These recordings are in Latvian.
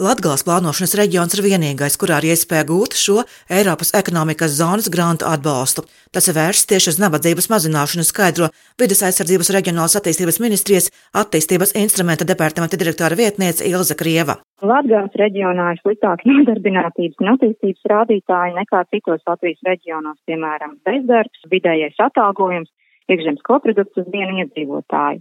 Latgales plānošanas reģions ir vienīgais, kurā ir iespēja gūt šo Eiropas ekonomikas zonas grantu atbalstu. Tas ir vērsts tieši uz nabadzības mazināšanu, skaidro Vides aizsardzības reģionālās attīstības ministrijas attīstības instrumenta departamenta direktora vietniece Ilza Krieva. Latvijas reģionā ir sliktāki nodarbinātības un attīstības rādītāji nekā citos Latvijas reģionos, piemēram, bezdarbs, vidējais atalgojums, iekšzemes koprodukts uz vienu iedzīvotāju.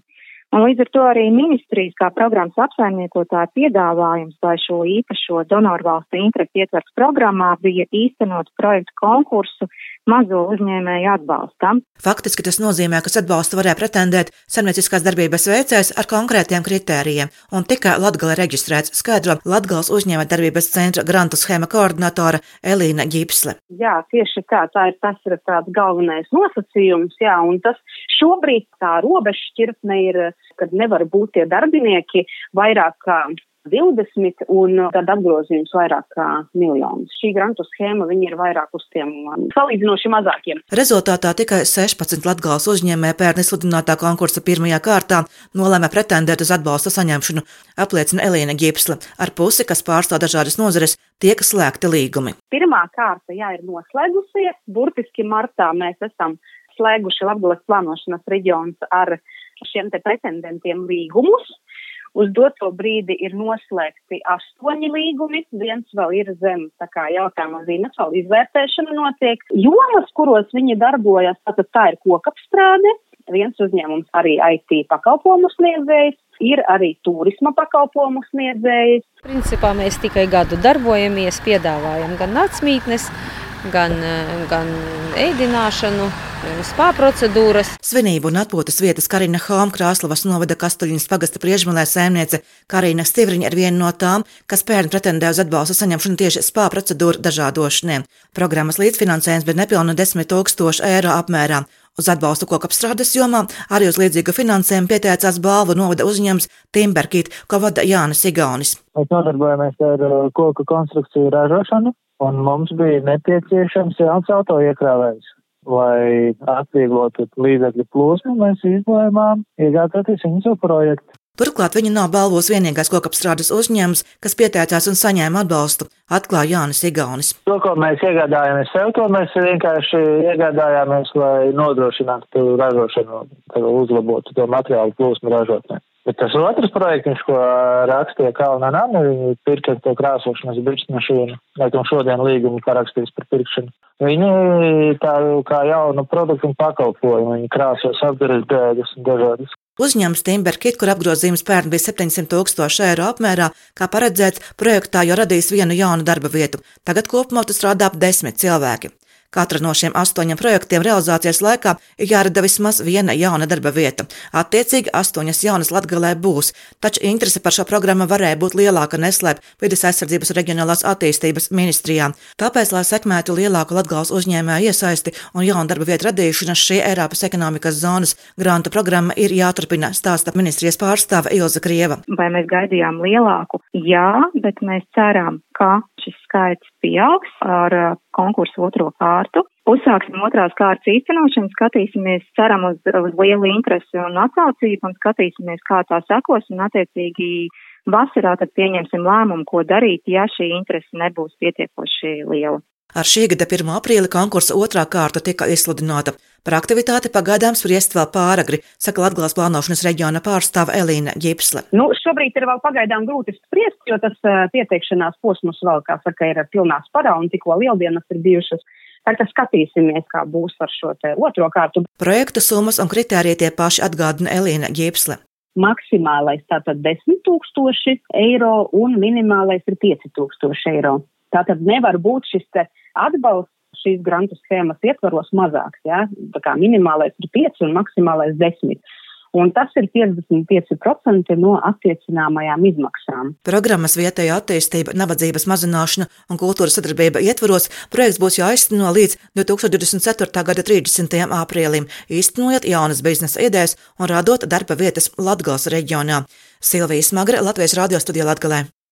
Un līdz ar to arī ministrijas kā programmas apsaimniekotāja piedāvājums, lai šo īpašo donoru valstu interesi ietvers programmā, bija īstenot projektu konkursu mazo uzņēmēju atbalstam. Faktiski tas nozīmē, ka atbalstu varēja pretendēt saimnieciskās darbības veicējs ar konkrētiem kritērijiem, un tikai Latgala reģistrēts skaidro Latgales uzņēmē darbības centra grantu schēma koordinatora Elīna Ģipsle. Jā, tieši tā, tā ir tas ir tāds galvenais nosacījums, jā, un tas šobrīd tā robežšķirtne ir kad nevar būt tie darbinieki vairāk kā 20 un tad apgrozījums vairāk kā miljonus. Šī grantu schēma ir vairāk uz tiem um, salīdzinoši mazākiem. Rezultātā tikai 16 Latgales uzņēmēji pērn izsludinātā konkursa pirmajā kārtā nolēma pretendēt uz atbalsta saņemšanu, apliecina Elīna Gipsla. Ar pusi, kas pārstāv dažādas nozares, tiek slēgti līgumi. Pirmā kārta, jā, ir noslēgusies. Burtiski martā mēs esam slēguši Latgales plānošanas reģions ar šiem te pretendentiem līgumus. Uz doto brīdi ir noslēgti astoņi līgumi, viens vēl ir zem jautājuma zīmes, vēl izvērtēšana notiek. Jomas, kuros viņi darbojas, tātad tā ir kokapstrāde, viens uzņēmums arī IT pakalpojumu sniedzējs, ir arī turisma pakalpojumu sniedzējs. Principā mēs tikai gadu darbojamies, piedāvājam gan nācmītnes, gan, gan ēdināšanu, spā procedūras. Svinību un atpūtas vietas Karina Hām Krāslavas novada Kastuļinas pagasta priežmalē saimniece Karina Stivriņa ir viena no tām, kas pērn pretendē uz atbalstu saņemšanu tieši spā procedūru dažādošanai. Programmas līdzfinansējums bija nepilnu 10 tūkstošu eiro apmērā. Uz atbalstu kokapstrādes jomā arī uz līdzīgu finansējumu pieteicās balvu novada uzņēmums Timberkīt, ko vada Jānis Igaunis. Mēs nodarbojamies ar uh, koku konstrukciju ražošanu, un mums bija nepieciešams jauns auto iekrāvējs lai atvieglotu līdzekļu plūsmu, mēs izlēmām iegādāties viņu projektu. Turklāt viņa nav balvos vienīgais kokapstrādes uzņēmums, kas pieteicās un saņēma atbalstu, atklāja Jānis Igaunis. To, ko mēs iegādājāmies sev, to mēs vienkārši iegādājāmies, lai nodrošinātu ražošanu, uzlabotu to materiālu plūsmu ražotnē. Bet tas otrs projekts, ko rakstīja Kalna Nami, viņi pirka to krāsošanas biržas mašīnu, lai tam šodien līgumu parakstīs par pirkšanu. Viņi tā kā jaunu produktu un pakalpojumu, viņi krāsos apgaras bēgas un dažādas. Uzņēmums Timberkit, kur apgrozījums pērn bija 700 tūkstoši eiro apmērā, kā paredzēts, projektā jau radīs vienu jaunu darba vietu. Tagad kopumā tur strādā ap desmit cilvēki. Katra no šiem astoņiem projektiem realizācijas laikā ir jārada vismaz viena jauna darba vieta. Attiecīgi astoņas jaunas latgalē būs, taču interese par šo programmu varēja būt lielāka neslēp vidas aizsardzības reģionālās attīstības ministrijā. Tāpēc, lai sekmētu lielāku latgales uzņēmēju iesaisti un jaunu darba vietu radīšanu, šī Eiropas ekonomikas zonas grantu programma ir jāturpina, stāsta ministrijas pārstāve Ilza Krieva. Vai mēs gaidījām lielāku? Jā, bet mēs ceram, ka šis skaits pieaugs ar uh, konkursu otro kārtu. Uzsāksim otrās kārtas īstenošanu, skatīsimies, ceram uz, uz lielu interesi un atsaucību un skatīsimies, kā tā sekos un attiecīgi vasarā tad pieņemsim lēmumu, ko darīt, ja šī interese nebūs pietiekoši liela. Ar šī gada 1. aprīļa konkursa otrā kārta tika izsludināta. Par aktivitāti pagaidām spriest vēl pāragri, saka Latvijas plānošanas reģiona pārstāve Elīna Ģipsle. Nu, šobrīd ir vēl pagaidām grūti spriest, jo tas uh, pieteikšanās posms vēl, kā saka, ir pilnā sparā un tikko lieldienas ir bijušas. Tagad skatīsimies, kā būs ar šo otro kārtu. Projekta summas un kritērija tie paši atgādina Elīna Ģipsle. Maksimālais tātad 10 tūkstoši eiro un minimālais ir 5 tūkstoši eiro. Tātad nevar būt šis atbalsts šīs grantu schēmas ietvaros mazāks. Ja? Tā kā minimālais ir 5 un maksimālais 10 un tas ir 55% no attiecināmajām izmaksām. Programmas vietējā attīstība, nabadzības mazināšana un kultūras sadarbība ietvaros projekts būs jāizteno līdz 2024. gada 30. aprīlim, īstenojot jaunas biznesa idejas un radot darba vietas Latgales reģionā. Silvijas Magre, Latvijas radio studijā Latgalē.